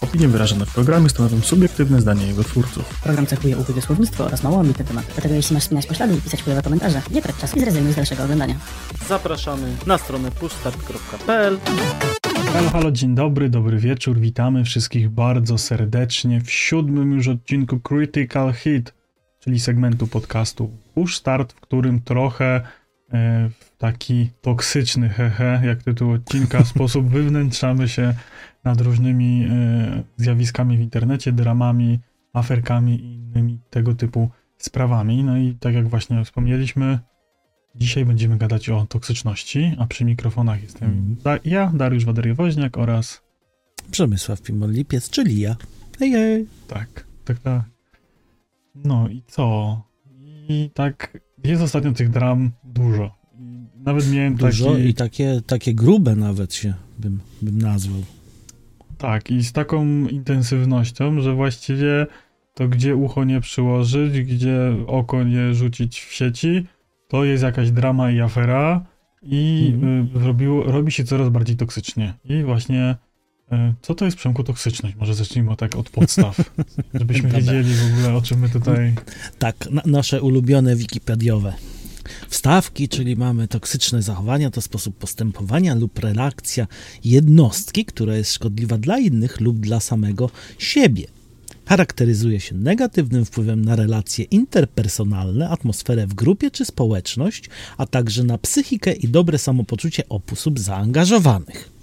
Opinie wyrażone w programie stanowią subiektywne zdanie jego twórców. Program cechuje ubójne słownictwo oraz mało ambitne tematy. Dlatego jeśli masz spinać poślady i pisać chujowe komentarze, nie trać czasu i zrezygnuj z dalszego oglądania. Zapraszamy na stronę pushstart.pl Halo, halo, dzień dobry, dobry wieczór, witamy wszystkich bardzo serdecznie w siódmym już odcinku Critical Hit, czyli segmentu podcastu Push Start, w którym trochę e, w taki toksyczny, hehe, jak tytuł odcinka, sposób wywnętrzamy się nad różnymi e, zjawiskami w internecie, dramami, aferkami i innymi tego typu sprawami. No i tak jak właśnie wspomnieliśmy, dzisiaj będziemy gadać o toksyczności, a przy mikrofonach jestem Mhm. da- ja, Dariusz Wadery-Woźniak oraz Przemysław Pimol-Lipiec, czyli ja. Hej, hej. tak, tak, tak. No i co? I tak jest ostatnio tych dram dużo. Nawet miałem Dużo taki... i takie, takie grube nawet się bym, bym nazwał. Tak, i z taką intensywnością, że właściwie to gdzie ucho nie przyłożyć, gdzie oko nie rzucić w sieci, to jest jakaś drama i afera i Mhm. y, robiło, robi się coraz bardziej toksycznie. I właśnie y, co to jest Przemku toksyczność? Może zacznijmy tak od podstaw, żebyśmy wiedzieli w ogóle o czym my tutaj... Tak, na, nasze ulubione wikipediowe. Wstawki, czyli mamy toksyczne zachowania, to sposób postępowania lub reakcja jednostki, która jest szkodliwa dla innych lub dla samego siebie. Charakteryzuje się negatywnym wpływem na relacje interpersonalne, atmosferę w grupie czy społeczność, a także na psychikę i dobre samopoczucie osób zaangażowanych.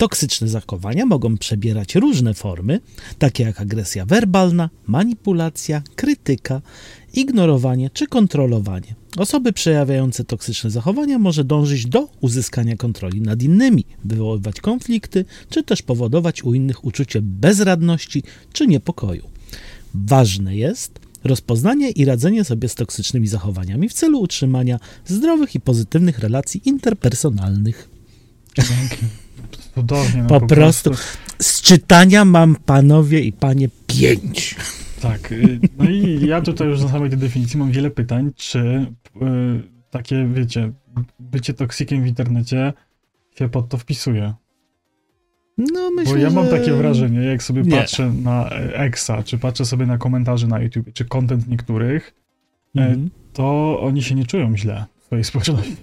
Toksyczne zachowania mogą przebierać różne formy, takie jak agresja werbalna, manipulacja, krytyka, ignorowanie czy kontrolowanie. Osoby przejawiające toksyczne zachowania może dążyć do uzyskania kontroli nad innymi, wywoływać konflikty, czy też powodować u innych uczucie bezradności czy niepokoju. Ważne jest rozpoznanie i radzenie sobie z toksycznymi zachowaniami w celu utrzymania zdrowych i pozytywnych relacji interpersonalnych. Cudownie. No, Po prostu z czytania mam panowie i panie pięć. Tak. y, No i ja tutaj już na samej tej definicji mam wiele pytań, czy y, takie, wiecie, bycie toksikiem w internecie się pod to wpisuje. No myślę, Bo ja mam takie wrażenie, jak sobie Nie. patrzę na Exa, czy patrzę sobie na komentarze na YouTube, czy content niektórych, Mhm. to oni się nie czują źle w swojej społeczności.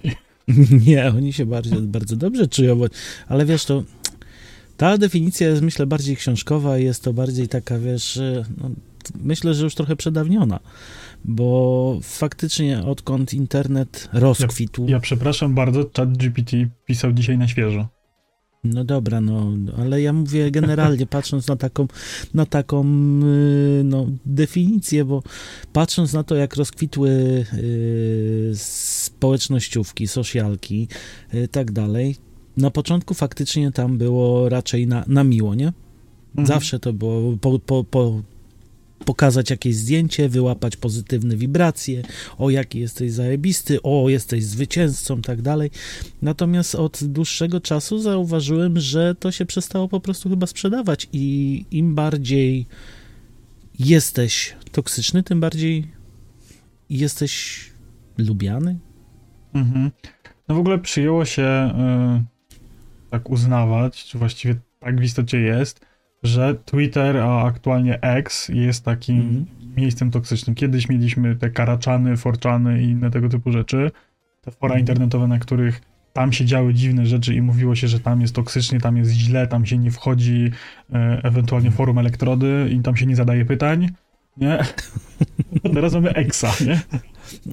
Nie, oni się bardzo, bardzo dobrze czują, bo, ale wiesz, to ta definicja jest myślę bardziej książkowa i jest to bardziej taka, wiesz, y, no, myślę, że już trochę przedawniona, bo faktycznie odkąd internet rozkwitł, Ja przepraszam bardzo, ChatGPT pisał dzisiaj na świeżo. No dobra, no, ale ja mówię generalnie, patrząc na taką, na taką y, no, definicję, bo patrząc na to, jak rozkwitły y, społecznościówki, socjalki, y, tak dalej, na początku faktycznie tam było raczej na, na miło, nie? Mhm. Zawsze to było po, po, po, pokazać jakieś zdjęcie, wyłapać pozytywne wibracje, o jaki jesteś zajebisty, o jesteś zwycięzcą, tak dalej. Natomiast od dłuższego czasu zauważyłem, że to się przestało po prostu chyba sprzedawać i im bardziej jesteś toksyczny, tym bardziej jesteś lubiany. Mhm. No w ogóle przyjęło się y, tak uznawać, czy właściwie tak w istocie jest, że Twitter, a aktualnie X jest takim Mhm. miejscem toksycznym. Kiedyś mieliśmy te karaczany, forczany i inne tego typu rzeczy, te fora Mhm. internetowe, na których tam się działy dziwne rzeczy i mówiło się, że tam jest toksycznie, tam jest źle, tam się nie wchodzi, e, ewentualnie forum elektrody i tam się nie zadaje pytań, nie? Teraz mamy Exa, nie?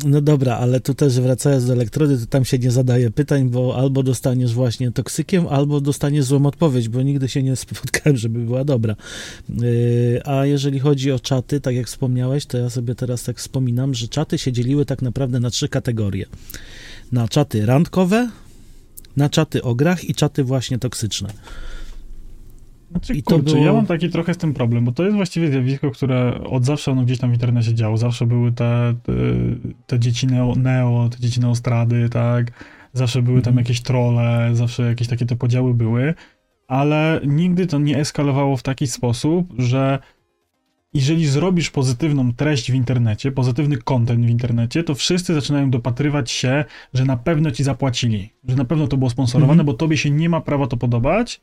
No dobra, ale tu też wracając do elektrody, to tam się nie zadaje pytań, bo albo dostaniesz właśnie toksykiem, albo dostaniesz złą odpowiedź, bo nigdy się nie spotkałem, żeby była dobra. Yy, a jeżeli chodzi o czaty, tak jak wspomniałeś, to ja sobie teraz tak wspominam, że czaty się dzieliły tak naprawdę na trzy kategorie. Na czaty randkowe, na czaty o grach i czaty właśnie toksyczne. Znaczy, I kurczę, było- ja mam taki trochę z tym problem, bo to jest właściwie zjawisko, które od zawsze ono gdzieś tam w internecie działo. Zawsze były te, te, te dzieci neo, neo, te dzieci neostrady, tak? Zawsze były tam Mhm. jakieś trolle, zawsze jakieś takie te podziały były, ale nigdy to nie eskalowało w taki sposób, że jeżeli zrobisz pozytywną treść w internecie, pozytywny content w internecie, to wszyscy zaczynają dopatrywać się, że na pewno ci zapłacili, że na pewno to było sponsorowane, Mhm. bo tobie się nie ma prawa to podobać.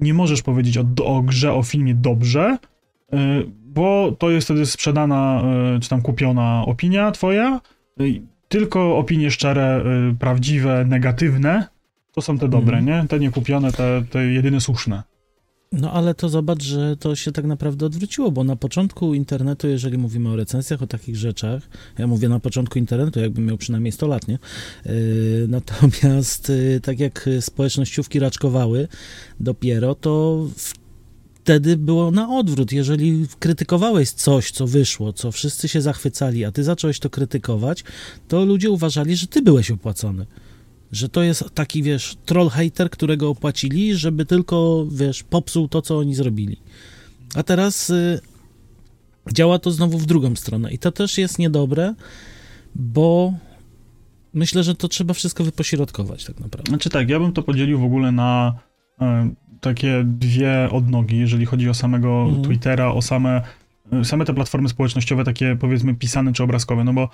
Nie możesz powiedzieć o, o grze, o filmie dobrze, y, bo to jest wtedy sprzedana, y, czy tam kupiona opinia twoja. Y, Tylko opinie szczere, prawdziwe, negatywne, to są te dobre, Mhm. nie? Te niekupione, te, te jedyne słuszne. No ale to zobacz, że to się tak naprawdę odwróciło, bo na początku internetu, jeżeli mówimy o recenzjach, o takich rzeczach, ja mówię na początku internetu, jakbym miał przynajmniej 100 lat, nie? Yy, natomiast yy, tak jak społecznościówki raczkowały dopiero, to wtedy było na odwrót. Jeżeli krytykowałeś coś, co wyszło, co wszyscy się zachwycali, a ty zacząłeś to krytykować, to ludzie uważali, że ty byłeś opłacony. Że to jest taki, wiesz, troll hater, którego opłacili, żeby tylko, wiesz, popsuł to, co oni zrobili. A teraz y, działa to znowu w drugą stronę. I to też jest niedobre, bo myślę, że to trzeba wszystko wypośrodkować tak naprawdę. Znaczy tak, ja bym to podzielił w ogóle na e, takie dwie odnogi, jeżeli chodzi o samego Mhm. Twittera, o same, e, same te platformy społecznościowe, takie powiedzmy pisane czy obrazkowe, no bo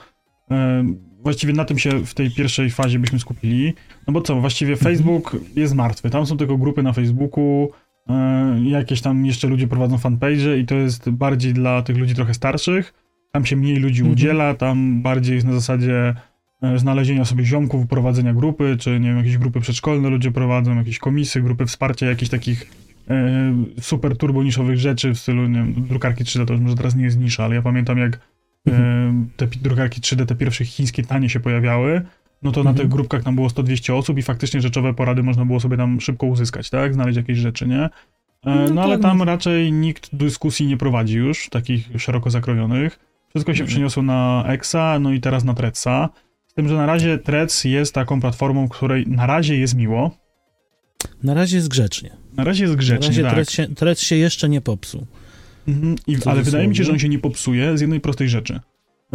właściwie na tym się w tej pierwszej fazie byśmy skupili. No bo co, właściwie Mhm. Facebook jest martwy, tam są tylko grupy na Facebooku, e, jakieś tam jeszcze ludzie prowadzą fanpage i to jest bardziej dla tych ludzi trochę starszych, tam się mniej ludzi Mhm. udziela, tam bardziej jest na zasadzie e, znalezienia sobie ziomków, prowadzenia grupy, czy nie wiem, jakieś grupy przedszkolne ludzie prowadzą, jakieś komisy, grupy wsparcia jakichś takich e, super turbo niszowych rzeczy w stylu, nie wiem, drukarki 3D, to już może teraz nie jest nisza, ale ja pamiętam jak e, te drukarki 3D, te pierwsze chińskie tanie się pojawiały, no to na Mhm. tych grupkach tam było 100-200 osób i faktycznie rzeczowe porady można było sobie tam szybko uzyskać, tak? Znaleźć jakieś rzeczy, nie? E, No No ale tam raczej nikt dyskusji nie prowadzi już, takich szeroko zakrojonych. Wszystko się Mhm. przeniosło na Exa, no i teraz na Threadsa. Z tym, że na razie Threads jest taką platformą, której na razie jest miło. Na razie jest grzecznie. Na razie jest Na grzecznie, razie tak. thread się, thread się jeszcze nie popsuł. Mhm. I, ale wydaje mi się, że on się nie popsuje z jednej prostej rzeczy. E,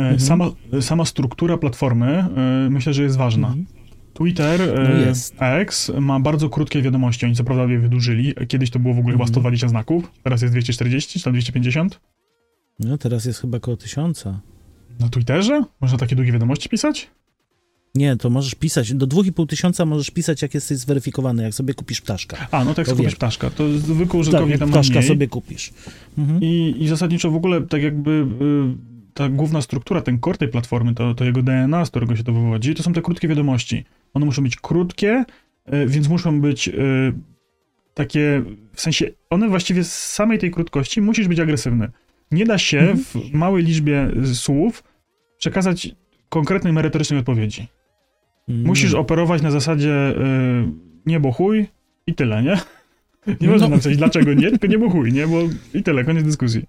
Mhm. Sama, sama struktura platformy e, myślę, że jest ważna. Mhm. Twitter, No e, jest. X ma bardzo krótkie wiadomości. Oni co prawda je wydłużyli. Kiedyś to było w ogóle chyba Mhm. 120 znaków, teraz jest 240 czy tam 250. No teraz jest chyba koło tysiąca. Na Twitterze? Można takie długie wiadomości pisać? Nie, to możesz pisać, do 2,5 tysiąca możesz pisać, jak jesteś zweryfikowany, jak sobie kupisz ptaszka. A, no tak, kupisz ptaszka. To zwykły Tak, użytkownik ma ptaszka mniej. sobie kupisz. Mhm. I, I zasadniczo w ogóle tak jakby y, ta główna struktura, ten core tej platformy, to, to jego DNA, z którego się to wywodzi, to są te krótkie wiadomości. One muszą być krótkie, y, więc muszą być y, takie, w sensie, one właściwie z samej tej krótkości musisz być agresywny. Nie da się Mhm. w małej liczbie słów przekazać konkretnej, merytorycznej odpowiedzi. Musisz No. operować na zasadzie y, niebo chuj i tyle, nie? Nie No. można napisać dlaczego nie, tylko niebo chuj, nie? Bo i tyle, koniec dyskusji.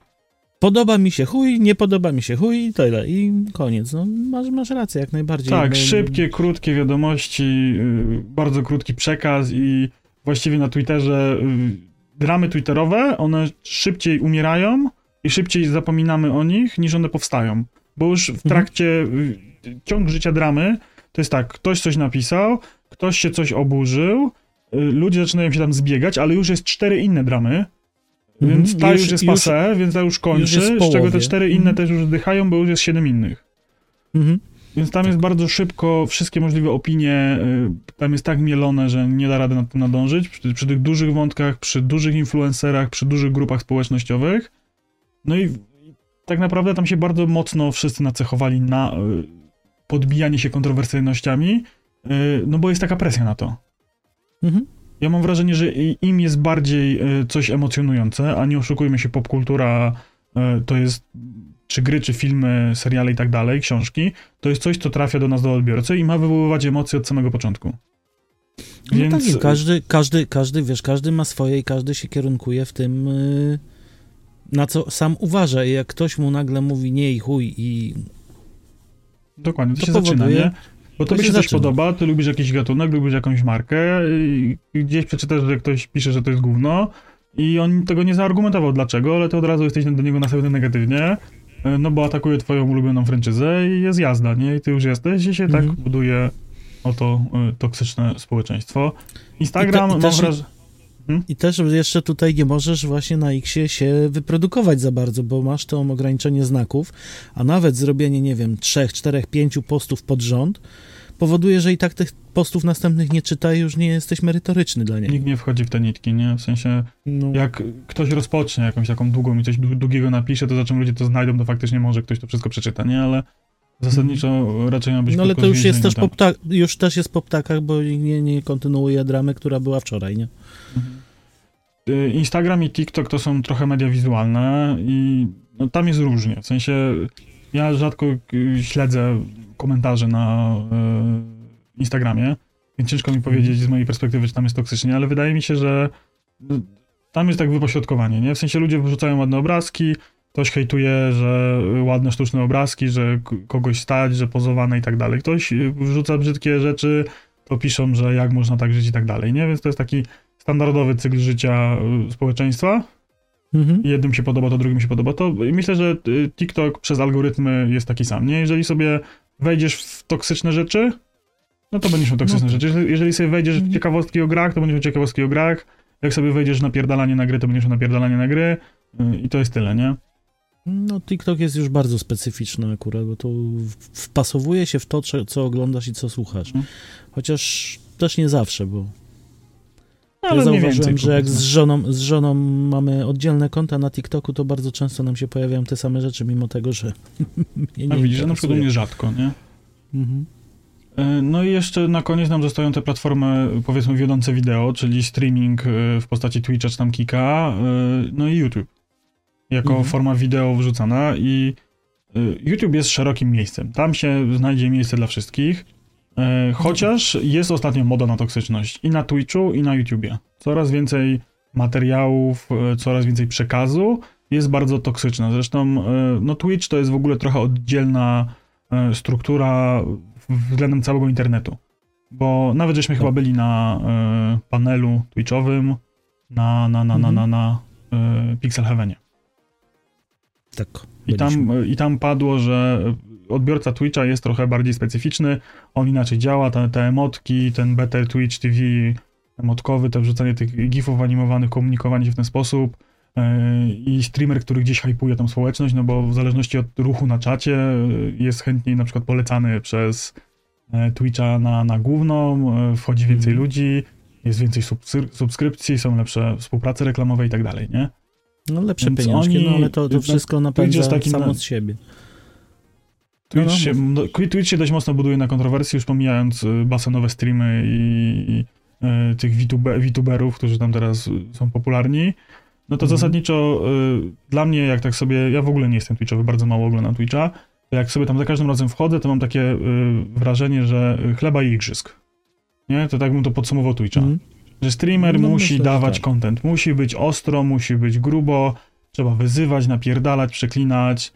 Podoba mi się chuj, nie podoba mi się chuj i tyle. I koniec. No, masz, masz rację, jak najbardziej. Tak, Bo- szybkie, krótkie wiadomości, y, bardzo krótki przekaz i właściwie na Twitterze y, dramy twitterowe, one szybciej umierają i szybciej zapominamy o nich, niż one powstają. Bo już w Mhm. trakcie y, ciąg życia dramy to jest tak, ktoś coś napisał, ktoś się coś oburzył, y, ludzie zaczynają się tam zbiegać, ale już jest cztery inne dramy, Mhm. więc ta już, Już- jest już- passé, więc ta już kończy, w z czego te cztery inne Mhm. też już zdychają, bo już jest siedem innych. Mhm. Więc tam jest bardzo szybko, wszystkie możliwe opinie, y, tam jest tak mielone, że nie da rady nad tym nadążyć. Przy, przy tych dużych wątkach, przy dużych influencerach, przy dużych grupach społecznościowych. No i tak naprawdę tam się bardzo mocno wszyscy nacechowali na y, podbijanie się kontrowersyjnościami, y, no bo jest taka presja na to. Mhm. Ja mam wrażenie, że im jest bardziej y, coś emocjonujące, a nie oszukujmy się, popkultura y, to jest, czy gry, czy filmy, seriale i tak dalej, książki, to jest coś, co trafia do nas, do odbiorcy i ma wywoływać emocje od samego początku. No Więc tak, i każdy, każdy, każdy, wiesz, każdy ma swoje i każdy się kierunkuje w tym, na co sam uważa. I jak ktoś mu nagle mówi nie i chuj i dokładnie, to, to się zaczyna, powoduje- nie? Bo to tobie się się coś zaczyna. podoba, ty lubisz jakiś gatunek, lubisz jakąś markę i gdzieś przeczytasz, że ktoś pisze, że to jest gówno i on tego nie zaargumentował dlaczego, ale ty od razu jesteś do niego nastawiony negatywnie, e, no bo atakuje twoją ulubioną franczyzę i jest jazda, nie? I ty już jesteś i się Mhm. tak buduje oto y, toksyczne społeczeństwo. Instagram, I te- i mam też- wrażenie... I też jeszcze tutaj nie możesz właśnie na Xie się wyprodukować za bardzo, bo masz to ograniczenie znaków, a nawet zrobienie, nie wiem, trzech, czterech, pięciu postów pod rząd powoduje, że i tak tych postów następnych nie czyta i już nie jesteś merytoryczny dla niego. Nikt nie wchodzi w te nitki, nie? W sensie, No, jak ktoś rozpocznie jakąś taką długą i coś dłu- długiego napisze, to za czym ludzie to znajdą, to faktycznie może ktoś to wszystko przeczyta, nie? Ale zasadniczo raczej ma być no ale to już jest też po, pta- już też jest po ptakach, bo nie, nie kontynuuje dramy, która była wczoraj, nie? Y, Instagram i TikTok to są trochę media wizualne i no, tam jest różnie. W sensie ja rzadko y, śledzę komentarze na y, Instagramie, więc ciężko mi powiedzieć z mojej perspektywy, czy tam jest toksycznie, ale wydaje mi się, że y, tam jest tak wypośrodkowanie, nie? W sensie ludzie wrzucają ładne obrazki, ktoś hejtuje, że y, ładne sztuczne obrazki, że kogoś stać, że pozowane i tak dalej. Ktoś y, wrzuca brzydkie rzeczy, to piszą, że jak można tak żyć i tak dalej, nie? Więc to jest taki standardowy cykl życia y, społeczeństwa. Mhm. Jednym się podoba, to drugim się podoba. To myślę, że y, TikTok przez algorytmy jest taki sam, nie? Jeżeli sobie wejdziesz w toksyczne rzeczy, no to będziesz miał toksyczne No tak. rzeczy. Jeżeli- sobie wejdziesz w Mhm. ciekawostki o grach, to będziesz miał ciekawostki o grach. Jak sobie wejdziesz na napierdalanie na gry, to będziesz miał napierdalanie na gry. Y, I to jest tyle, nie? No, TikTok jest już bardzo specyficzny akurat, bo to wpasowuje się w to, co oglądasz i co słuchasz. Mhm. Chociaż też nie zawsze, bo No, ja zauważyłem, więcej, że jak z żoną, z żoną mamy oddzielne konta na TikToku, to bardzo często nam się pojawiają te same rzeczy, mimo tego, że A widzisz, że na przykład u mnie rzadko, nie? Mhm. E, No i jeszcze na koniec nam zostają te platformy, powiedzmy, wiodące wideo, czyli streaming e, w postaci Twitcha czy tam Kika, e, no i YouTube. Jako Mhm. forma wideo wrzucana i YouTube jest szerokim miejscem. Tam się znajdzie miejsce dla wszystkich, chociaż jest ostatnio moda na toksyczność i na Twitchu, i na YouTubie. Coraz więcej materiałów, e, coraz więcej przekazu jest bardzo toksyczna. Zresztą e, no Twitch to jest w ogóle trochę oddzielna e, struktura względem całego internetu. Bo nawet żeśmy chyba byli na e, panelu Twitchowym na, na, na, na, Mhm. na, na e, Pixel Heavenie. Tak. I tam, e, I tam padło, że odbiorca Twitcha jest trochę bardziej specyficzny, on inaczej działa, te, te emotki, ten Better Twitch TV emotkowy, to wrzucanie tych gifów animowanych, komunikowanie się w ten sposób e, i streamer, który gdzieś hypuje tą społeczność, no bo w zależności od ruchu na czacie e, jest chętniej na przykład polecany przez e, Twitcha na, na główną, wchodzi więcej Mhm. ludzi, jest więcej subskry- subskrypcji, są lepsze współprace reklamowe i tak dalej, nie? No lepsze więc pieniążki, oni- no ale to, to wszystko napędza samo na- z siebie. Twitch, No, no, się, no, Twitch się dość mocno buduje na kontrowersji, już pomijając y, basenowe streamy i, i y, tych VTube, VTuberów, którzy tam teraz y, są popularni. No to Mhm. zasadniczo y, dla mnie, jak tak sobie, ja w ogóle nie jestem Twitchowy, bardzo mało oglądam Twitcha, jak sobie tam za każdym razem wchodzę, to mam takie y, wrażenie, że chleba i igrzysk. Nie? To tak bym to podsumował Twitcha. Mhm. Że streamer No, musi myślę, dawać tak. content, musi być ostro, musi być grubo, trzeba wyzywać, napierdalać, przeklinać,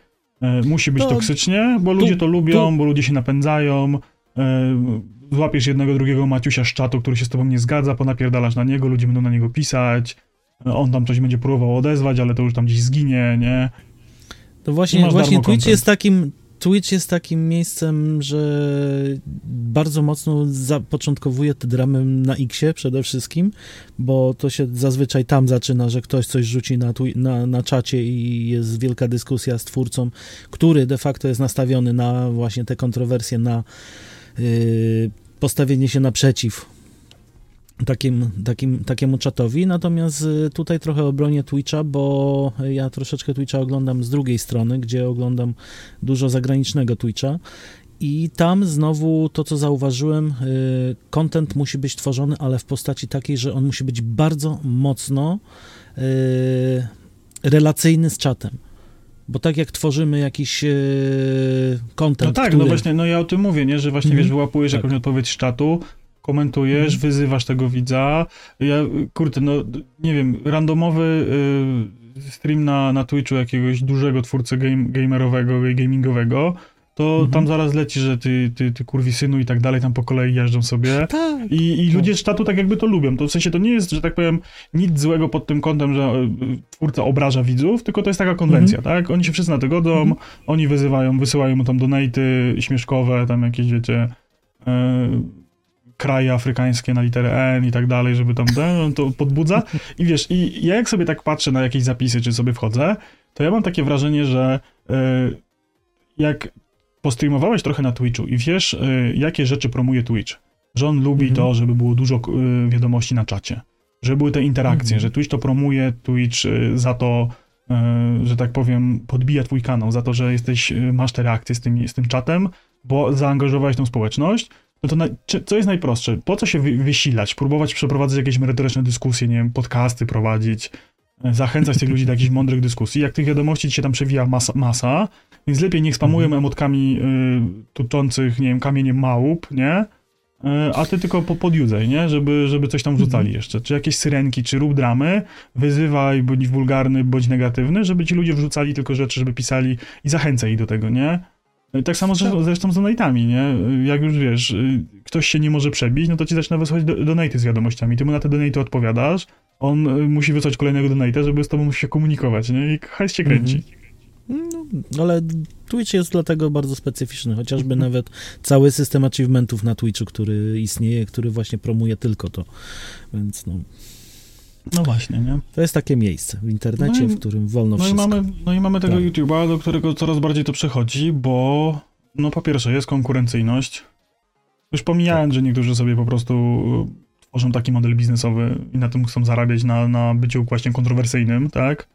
musi być To- toksycznie, bo ludzie to lubią, bo ludzie się napędzają, e, złapiesz jednego, drugiego Maciusia z czatu, który się z tobą nie zgadza, ponapierdalasz na niego, ludzie będą na niego pisać, e, on tam coś będzie próbował odezwać, ale to już tam gdzieś zginie, nie? To właśnie, właśnie Twitch content. jest takim Twitch jest takim miejscem, że bardzo mocno zapoczątkowuje te dramy na Xie przede wszystkim, bo to się zazwyczaj tam zaczyna, że ktoś coś rzuci na, na, na czacie i jest wielka dyskusja z twórcą, który de facto jest nastawiony na właśnie te kontrowersje, na yy, postawienie się naprzeciw takim, takim, takiemu czatowi. Natomiast y, tutaj trochę obronię Twitcha, bo ja troszeczkę Twitcha oglądam z drugiej strony, gdzie oglądam dużo zagranicznego Twitcha. I tam znowu to, co zauważyłem, y, content musi być tworzony, ale w postaci takiej, że on musi być bardzo mocno y, relacyjny z czatem. Bo tak jak tworzymy jakiś y, content, No tak, który... no właśnie, no ja o tym mówię, nie, że właśnie, Mhm. wiesz, wyłapujesz Tak. jakąś odpowiedź z czatu, komentujesz, Mhm. wyzywasz tego widza, ja, kurde, no, nie wiem, randomowy y, stream na, na Twitchu jakiegoś dużego twórcy game, gamerowego, gamingowego, to Mhm. tam zaraz leci, że ty, ty, ty kurwi synu i tak dalej, tam po kolei jeżdżą sobie. Tak, I, I No. ludzie z czatu tak jakby to lubią. To w sensie to nie jest, że tak powiem, nic złego pod tym kątem, że e, twórca obraża widzów, tylko to jest taka konwencja, Mhm. tak? Oni się wszyscy na to godzą, oni wyzywają, wysyłają mu tam donaty śmieszkowe, tam jakieś, wiecie, e, kraje afrykańskie na literę N i tak dalej, żeby tam to podbudza. I wiesz, i ja jak sobie tak patrzę na jakieś zapisy, czy sobie wchodzę, to ja mam takie wrażenie, że y, jak postreamowałeś trochę na Twitchu i wiesz, y, jakie rzeczy promuje Twitch, że on lubi Mhm. to, żeby było dużo y, wiadomości na czacie, żeby były te interakcje, Mhm. że Twitch to promuje, Twitch za to, że tak powiem, podbija twój kanał, za to, że jesteś, masz te reakcje z tym, z tym czatem, bo zaangażowałeś tą społeczność, no to na, czy, co jest najprostsze? Po co się wy, wysilać, próbować przeprowadzać jakieś merytoryczne dyskusje, nie wiem, podcasty prowadzić, y, zachęcać tych ludzi do jakichś mądrych dyskusji, jak tych wiadomości ci się tam przewija masa, masa więc lepiej niech spamują emotkami y, tuczących, nie wiem, kamieniem małp, nie? Y, a ty tylko po, podjudzaj, nie? Żeby, żeby coś tam wrzucali jeszcze. Czy jakieś syrenki, czy rób dramy, wyzywaj, bądź wulgarny, bądź negatywny, żeby ci ludzie wrzucali tylko rzeczy, żeby pisali i zachęcaj ich do tego, nie? Y, Tak samo zresztą, zresztą z donatami, nie? Jak już wiesz, y, ktoś się nie może przebić, no to ci zaczyna wysłać do, z wiadomościami. Ty mu na te donaty odpowiadasz, on y, musi wysłać kolejnego donata, żeby z tobą się komunikować, nie? I hajs cię kręci. No, ale Twitch jest dlatego bardzo specyficzny, chociażby nawet cały system achievementów na Twitchu, który istnieje, który właśnie promuje tylko to. Więc no, No właśnie, nie? to jest takie miejsce w internecie, No i- w którym wolno No i, wszystko. mamy, no i mamy tego Tak. YouTube'a, do którego coraz bardziej to przechodzi, bo no po pierwsze jest konkurencyjność. Już pomijając, że niektórzy sobie po prostu y, tworzą taki model biznesowy i na tym chcą zarabiać na, na byciu właśnie kontrowersyjnym, tak?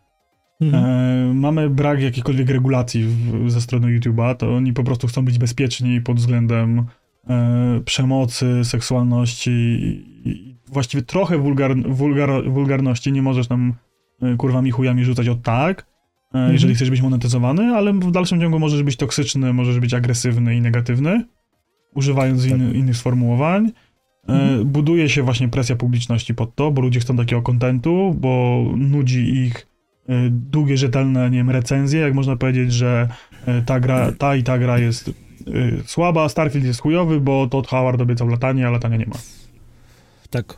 Mhm. E, mamy brak jakichkolwiek regulacji w, ze strony YouTube'a, to oni po prostu chcą być bezpieczni pod względem e, przemocy, seksualności i, i właściwie trochę wulgar, wulgar, wulgarności. Nie możesz tam e, kurwami chujami rzucać od tak, e, jeżeli chcesz być monetyzowany, ale w dalszym ciągu możesz być toksyczny, możesz być agresywny i negatywny, używając Tak. in, innych sformułowań. E, Mhm. Buduje się właśnie presja publiczności pod to, bo ludzie chcą takiego kontentu, bo nudzi ich długie, rzetelne, nie wiem, recenzje, jak można powiedzieć, że ta gra, ta i ta gra jest słaba, Starfield jest chujowy, bo Todd Howard obiecał latanie, a latania nie ma. Tak.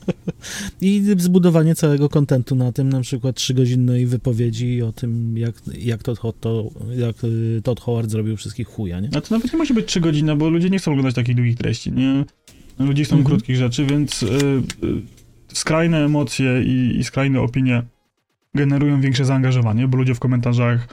I zbudowanie całego kontentu na tym, na przykład trzygodzinnej wypowiedzi o tym, jak, jak, Todd, to, jak y, Todd Howard zrobił wszystkich chuja, nie? A to nawet nie musi być 3 godziny, bo ludzie nie chcą oglądać takich długich treści, nie? Ludzie chcą Mhm. krótkich rzeczy, więc y, y, skrajne emocje i, i skrajne opinie generują większe zaangażowanie, bo ludzie w komentarzach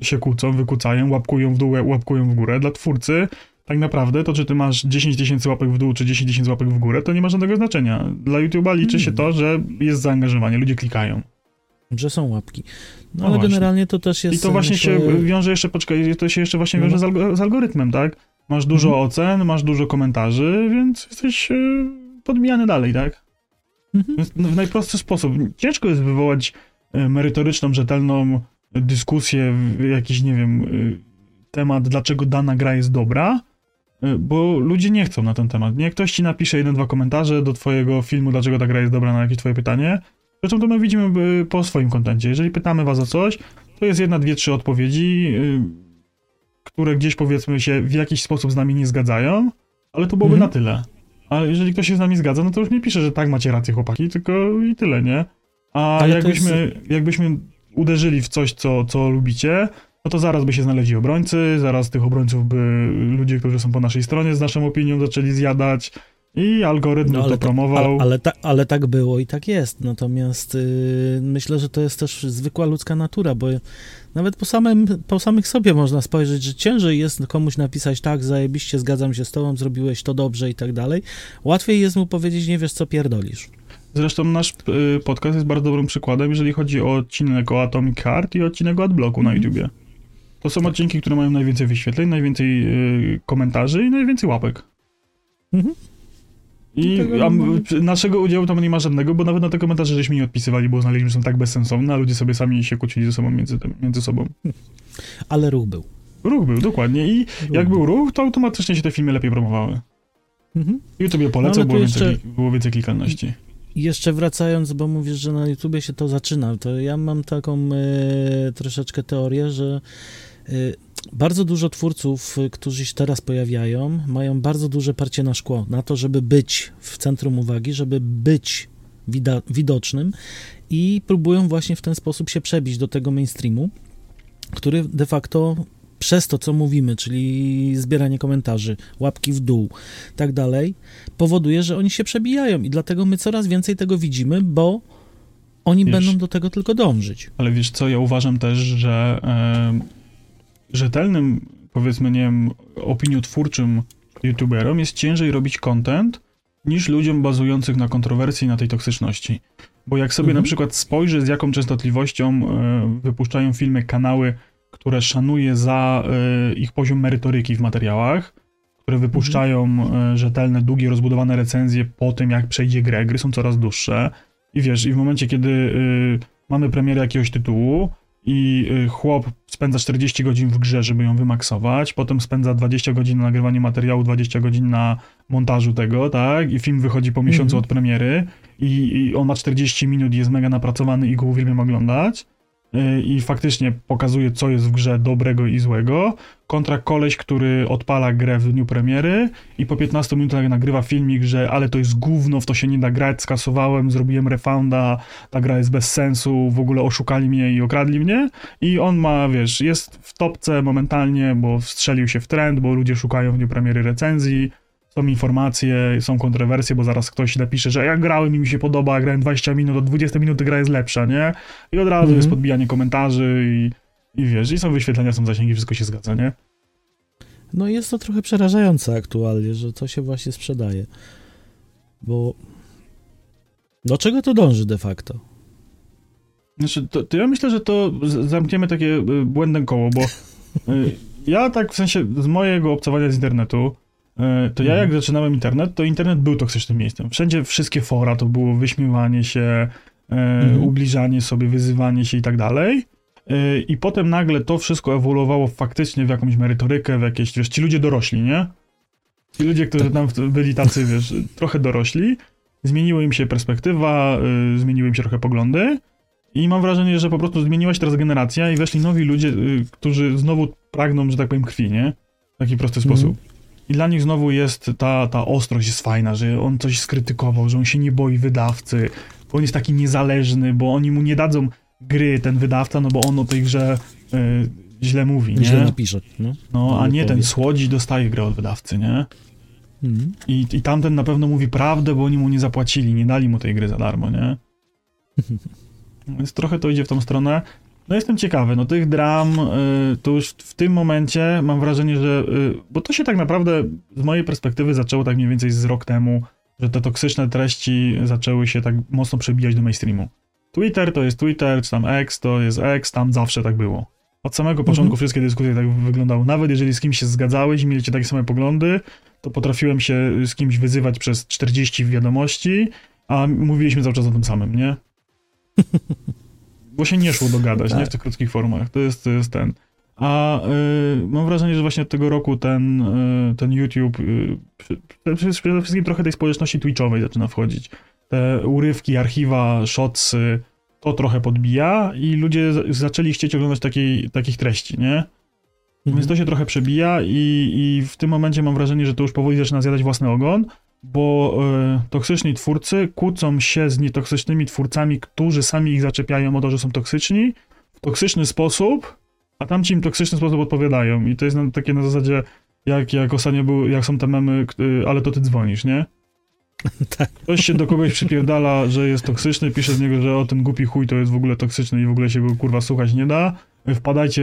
y, się kłócą, wykłócają, łapkują w dół, łapkują w górę. Dla twórcy tak naprawdę to, czy ty masz 10 tysięcy łapek w dół, czy 10 tysięcy łapek w górę, to nie ma żadnego znaczenia. Dla YouTube'a liczy się Mhm. to, że jest zaangażowanie, ludzie klikają. Że są łapki. No, No ale właśnie. generalnie to też jest... I to właśnie myślę, się wiąże jeszcze, poczekaj, to się jeszcze właśnie No. wiąże z, algo, z algorytmem, tak? Masz dużo Mhm. ocen, masz dużo komentarzy, więc jesteś y, podbijany dalej, tak? Mhm. W najprostszy sposób. Ciężko jest wywołać y, merytoryczną, rzetelną dyskusję, jakiś, nie wiem, y, temat, dlaczego dana gra jest dobra, bo ludzie nie chcą na ten temat. Nie ktoś ci napisze jeden, dwa komentarze do twojego filmu, dlaczego ta gra jest dobra na jakieś twoje pytanie. Zresztą to my widzimy y, po swoim kontencie. Jeżeli pytamy was o coś, to jest jedna, dwie, trzy odpowiedzi, y, które gdzieś powiedzmy się w jakiś sposób z nami nie zgadzają, ale to byłoby Mhm. na tyle. Ale jeżeli ktoś się z nami zgadza, no to już nie pisze, że tak macie rację chłopaki, tylko i tyle, nie? A Ale jakbyśmy, jakbyśmy uderzyli w coś, co, co lubicie, no to zaraz by się znaleźli obrońcy, zaraz tych obrońców by ludzie, którzy są po naszej stronie z naszą opinią zaczęli zjadać i algorytm by to tak- promował. ale, ale, ta, ale tak było i tak jest. Natomiast y, myślę, że to jest też zwykła ludzka natura, bo nawet po, samym, po samych sobie można spojrzeć, że ciężej jest komuś napisać tak, zajebiście, zgadzam się z tobą, zrobiłeś to dobrze i tak dalej. Łatwiej jest mu powiedzieć, nie wiesz co pierdolisz. Zresztą nasz y, podcast jest bardzo dobrym przykładem, jeżeli chodzi o odcinek o Atomic Heart i odcinek o AdBlocku na Mhm. YouTubie. To są odcinki, które mają najwięcej wyświetleń, najwięcej y, komentarzy i najwięcej łapek. Mhm. I Tego- a, naszego udziału tam nie ma żadnego, bo nawet na te komentarze żeśmy nie odpisywali, bo że są tak bezsensowne, a ludzie sobie sami się kłócili ze sobą między, między sobą. Ale ruch był. Ruch był, dokładnie. I jak był ruch, to automatycznie się te filmy lepiej promowały. Mhm. YouTube je No, polecał, tu było, jeszcze- więcej, było więcej klikalności. Jeszcze wracając, bo mówisz, że na YouTubie się to zaczyna, to ja mam taką e, troszeczkę teorię, że e, bardzo dużo twórców, e, którzy się teraz pojawiają, mają bardzo duże parcie na szkło, na to, żeby być w centrum uwagi, żeby być widocznym i próbują właśnie w ten sposób się przebić do tego mainstreamu, który de facto przez to, co mówimy, czyli zbieranie komentarzy, łapki w dół, tak dalej, powoduje, że oni się przebijają i dlatego my coraz więcej tego widzimy, bo oni Wiesz- będą do tego tylko dążyć. Ale wiesz co, ja uważam też, że e, rzetelnym, powiedzmy, nie wiem, opiniotwórczym youtuberom jest ciężej robić content niż ludziom bazujących na kontrowersji i na tej toksyczności. Bo jak sobie Mhm. na przykład spojrzy, z jaką częstotliwością e, wypuszczają filmy kanały, które szanuje za e, ich poziom merytoryki w materiałach, które wypuszczają e, rzetelne, długie, rozbudowane recenzje po tym, jak przejdzie grę. Gry są coraz dłuższe. I wiesz, i w momencie, kiedy y, mamy premierę jakiegoś tytułu i y, chłop spędza 40 godzin w grze, żeby ją wymaksować, potem spędza 20 godzin na nagrywanie materiału, 20 godzin na montażu tego, tak? I film wychodzi po miesiącu Mhm. od premiery i, i on ma 40 minut, jest mega napracowany i go uwielbiam oglądać. Y, I faktycznie pokazuje, co jest w grze dobrego i złego, kontra koleś, który odpala grę w dniu premiery i po 15 minutach nagrywa filmik, że ale to jest gówno, w to się nie da grać, skasowałem, zrobiłem refounda, ta gra jest bez sensu, w ogóle oszukali mnie i okradli mnie. I on ma, wiesz, jest w topce momentalnie, bo strzelił się w trend, bo ludzie szukają w dniu premiery recenzji, są informacje, są kontrowersje, bo zaraz ktoś napisze, że ja grałem i mi się podoba, a grałem 20 minut, od 20 minut gra jest lepsza, nie? I od razu Mhm. jest podbijanie komentarzy i, i wiesz, i są wyświetlenia, są zasięgi, wszystko się zgadza, nie? No jest to trochę przerażające aktualnie, że to się właśnie sprzedaje. Bo do czego to dąży de facto? Znaczy, to, to ja myślę, że to zamkniemy takie y, błędne koło, bo y, ja tak w sensie z mojego obcowania z internetu, to ja Mhm. jak zaczynałem internet, to internet był toksycznym miejscem. Wszędzie wszystkie fora to było wyśmiewanie się, y, Mhm. ubliżanie sobie, wyzywanie się i tak dalej. Y, I potem nagle to wszystko ewoluowało faktycznie w jakąś merytorykę, w jakieś, wiesz, ci ludzie dorośli, nie? Ci ludzie, którzy tam w- byli tacy, wiesz, trochę dorośli, zmieniła im się perspektywa, y, zmieniły im się trochę poglądy i mam wrażenie, że po prostu zmieniła się teraz generacja i weszli nowi ludzie, y, którzy znowu pragną, że tak powiem, krwi, nie? W taki prosty Mhm. sposób. I dla nich znowu jest ta, ta ostrość jest fajna, że on coś skrytykował, że on się nie boi wydawcy, bo on jest taki niezależny, bo oni mu nie dadzą gry, ten wydawca, no bo on o tej grze y, źle mówi, Źle nie? napisze. No. No, a No, nie ten słodzi dostaje grę od wydawcy, nie? Mhm. I, I tamten na pewno mówi prawdę, bo oni mu nie zapłacili, nie dali mu tej gry za darmo, nie? Więc trochę to idzie w tą stronę. No jestem ciekawy, no tych dram y, to już w tym momencie mam wrażenie, że... Y, bo to się tak naprawdę z mojej perspektywy zaczęło tak mniej więcej z rok temu, że te toksyczne treści zaczęły się tak mocno przebijać do mainstreamu. Twitter to jest Twitter, czy tam X to jest X, tam zawsze tak było. Od samego początku Mhm. wszystkie dyskusje tak wyglądały. Nawet jeżeli z kimś się zgadzałeś i mieliście takie same poglądy, to potrafiłem się z kimś wyzywać przez 40 wiadomości, a mówiliśmy cały czas o tym samym, nie? Bo się nie szło dogadać, nie? W Tak. tych krótkich formach. To jest, to jest ten. A y, mam wrażenie, że właśnie od tego roku ten, y, ten YouTube y, przede wszystkim trochę tej społeczności twitchowej zaczyna wchodzić. Te urywki, archiwa, shotsy, to trochę podbija i ludzie zaczęli chcieć oglądać takiej, takich treści, nie? Mhm. Więc to się trochę przebija i, i w tym momencie mam wrażenie, że to już powoli zaczyna zjadać własny ogon, bo e, toksyczni twórcy kłócą się z nietoksycznymi twórcami, którzy sami ich zaczepiają o to, że są toksyczni w toksyczny sposób, a tamci im toksyczny sposób odpowiadają. I to jest na, takie na zasadzie, jak, jak ostatnio był, jak są te memy, y, ale to ty dzwonisz, nie? Tak. Ktoś się do kogoś przypierdala, że jest toksyczny, pisze z niego, że o ten głupi chuj to jest w ogóle toksyczny i w ogóle się go kurwa słuchać nie da. Wpadajcie,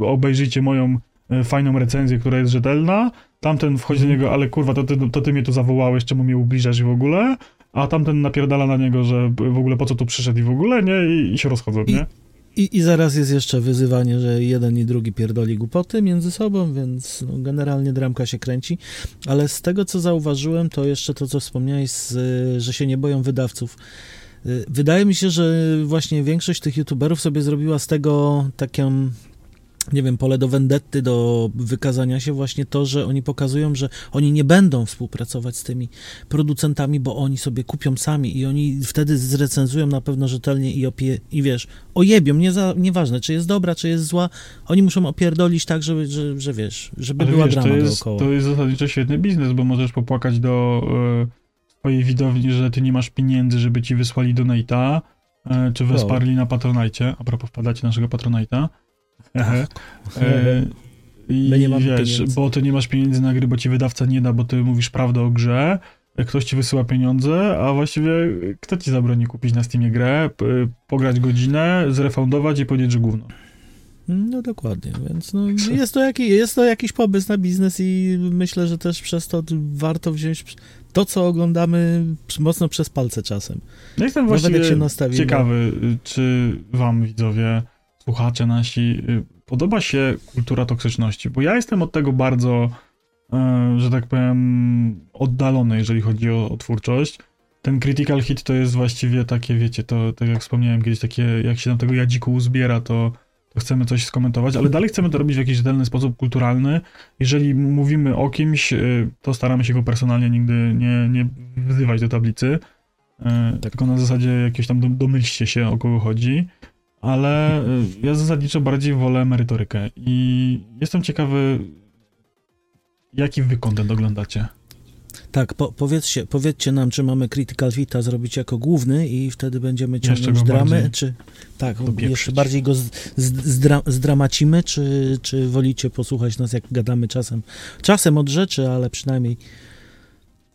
y, obejrzyjcie moją y, fajną recenzję, która jest rzetelna. Tamten wchodzi do niego, ale kurwa, to ty, to ty mnie tu zawołałeś, czemu mnie ubliżasz i w ogóle. A tamten napierdala na niego, że w ogóle po co tu przyszedł i w ogóle, nie? I, i się rozchodzą, nie? I, I zaraz jest jeszcze wyzywanie, że jeden i drugi pierdoli głupoty między sobą, więc no, generalnie dramka się kręci. Ale z tego, co zauważyłem, to jeszcze to, co wspomniałeś, z, że się nie boją wydawców. Y, Wydaje mi się, że właśnie większość tych youtuberów sobie zrobiła z tego taką, nie wiem, pole do vendetty, do wykazania się właśnie to, że oni pokazują, że oni nie będą współpracować z tymi producentami, bo oni sobie kupią sami i oni wtedy zrecenzują na pewno rzetelnie i opie, i wiesz, ojebią, nie za, nieważne, czy jest dobra, czy jest zła, oni muszą opierdolić tak, żeby, że, że wiesz, żeby Ale była wiesz, drama to jest, dookoła. to jest zasadniczo świetny biznes, bo możesz popłakać do e, swojej widowni, że ty nie masz pieniędzy, żeby ci wysłali donate'a, e, czy wesparli na Patronite. A propos, wpadacie naszego Patronite'a. Ehe. E, I My nie mamy wiesz, pieniędzy. bo ty nie masz pieniędzy na gry, bo ci wydawca nie da, bo ty mówisz prawdę o grze, ktoś ci wysyła pieniądze, a właściwie kto ci zabroni kupić na Steamie grę, pograć godzinę, zrefundować i powiedzieć, że gówno. No dokładnie, więc no, jest, to jaki, jest to jakiś pomysł na biznes i myślę, że też przez to warto wziąć to, co oglądamy mocno przez palce czasem. No jestem Nawet właściwie nastawimy. ciekawy, czy wam widzowie, słuchacze nasi, y, podoba się kultura toksyczności, bo ja jestem od tego bardzo, e, że tak powiem, oddalony, jeżeli chodzi o, o twórczość. Ten critical hit to jest właściwie takie, wiecie, to tak jak wspomniałem kiedyś, takie, jak się tam tego jadziku uzbiera, to, to chcemy coś skomentować, ale dalej chcemy to robić w jakiś rzetelny sposób kulturalny. Jeżeli mówimy o kimś, y, to staramy się go personalnie nigdy nie, nie wzywać do tablicy. E, Tylko na zasadzie jakieś tam dom- domyślcie się, o kogo chodzi. Ale e, ja zasadniczo bardziej wolę merytorykę. I jestem ciekawy, jaki wy content oglądacie. Tak, po, powiedzcie, powiedzcie nam, czy mamy Critical Fita zrobić jako główny i wtedy będziemy ciągnąć dramy, czy tak, dopieprzyć. jeszcze bardziej go z, z, zdra, zdramacimy, czy, czy wolicie posłuchać nas, jak gadamy czasem, czasem od rzeczy, ale przynajmniej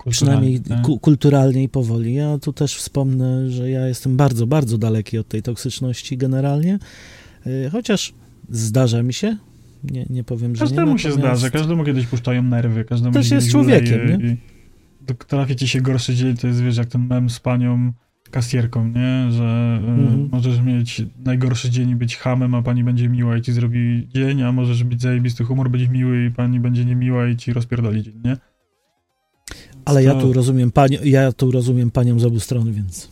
przynajmniej Kulturalnie. ku, kulturalnie i powoli. Ja tu też wspomnę, że ja jestem bardzo, bardzo daleki od tej toksyczności generalnie, Y, chociaż zdarza mi się, nie, nie powiem, że Każdemu nie. się zdarza, każdemu kiedyś puszczają nerwy, każdemu Też się jest człowiekiem, uleje nie? Trafi ci się gorszy dzień, to jest wiesz, jak ten mem z panią kasjerką, nie? Że y, Mhm. możesz mieć najgorszy dzień i być hamem, a pani będzie miła i ci zrobi dzień, a możesz mieć zajebisty humor, być miły i pani będzie niemiła i ci rozpierdoli dzień, nie? Ale ja tu rozumiem panią, ja tu rozumiem panią z obu stron, więc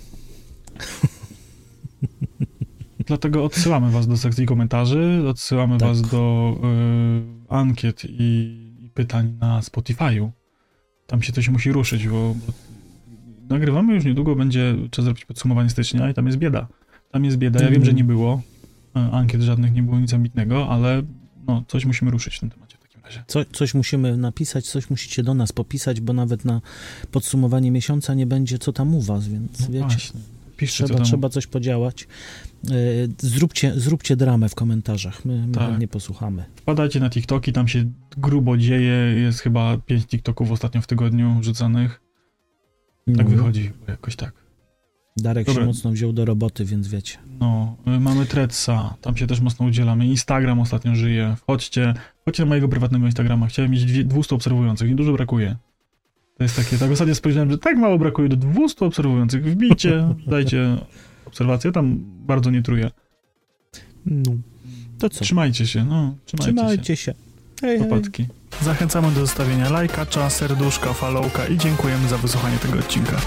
Dlatego odsyłamy was do sekcji komentarzy, odsyłamy Tak. was do y, ankiet i, i pytań na Spotify'u. Tam się coś musi ruszyć, bo, bo nagrywamy już niedługo, będzie trzeba zrobić podsumowanie stycznia i tam jest bieda. Tam jest bieda. Ja wiem, Mhm. że nie było y, ankiet żadnych, nie było nic ambitnego, ale no, coś musimy ruszyć w tym temacie. Co, coś musimy napisać, coś musicie do nas popisać, bo nawet na podsumowanie miesiąca nie będzie co tam u was, więc No wiecie, właśnie. Piszcie, co trzeba, tam trzeba coś podziałać. Y, Zróbcie, zróbcie dramę w komentarzach, my, my Tak. nie posłuchamy. Wpadajcie na TikToki, tam się grubo dzieje. Jest chyba pięć TikToków ostatnio w tygodniu rzucanych. Tak No, wychodzi, jakoś tak. Darek się mocno wziął do roboty, więc wiecie. No, y, mamy Threadsa, tam się też mocno udzielamy. Instagram ostatnio żyje. Wchodźcie, wchodźcie na mojego prywatnego Instagrama. Chciałem mieć dwie- 200 obserwujących, niedużo brakuje. To jest takie, tak ostatnio spojrzałem, że tak mało brakuje do 200 obserwujących. Wbijcie, dajcie obserwację, tam bardzo nie truję. No. To co? Trzymajcie się, no, trzymajcie, Trzymajcie się. Hej, się. hej. Popatki. Zachęcamy do zostawienia lajka, serduszka, followka i dziękujemy za wysłuchanie tego odcinka.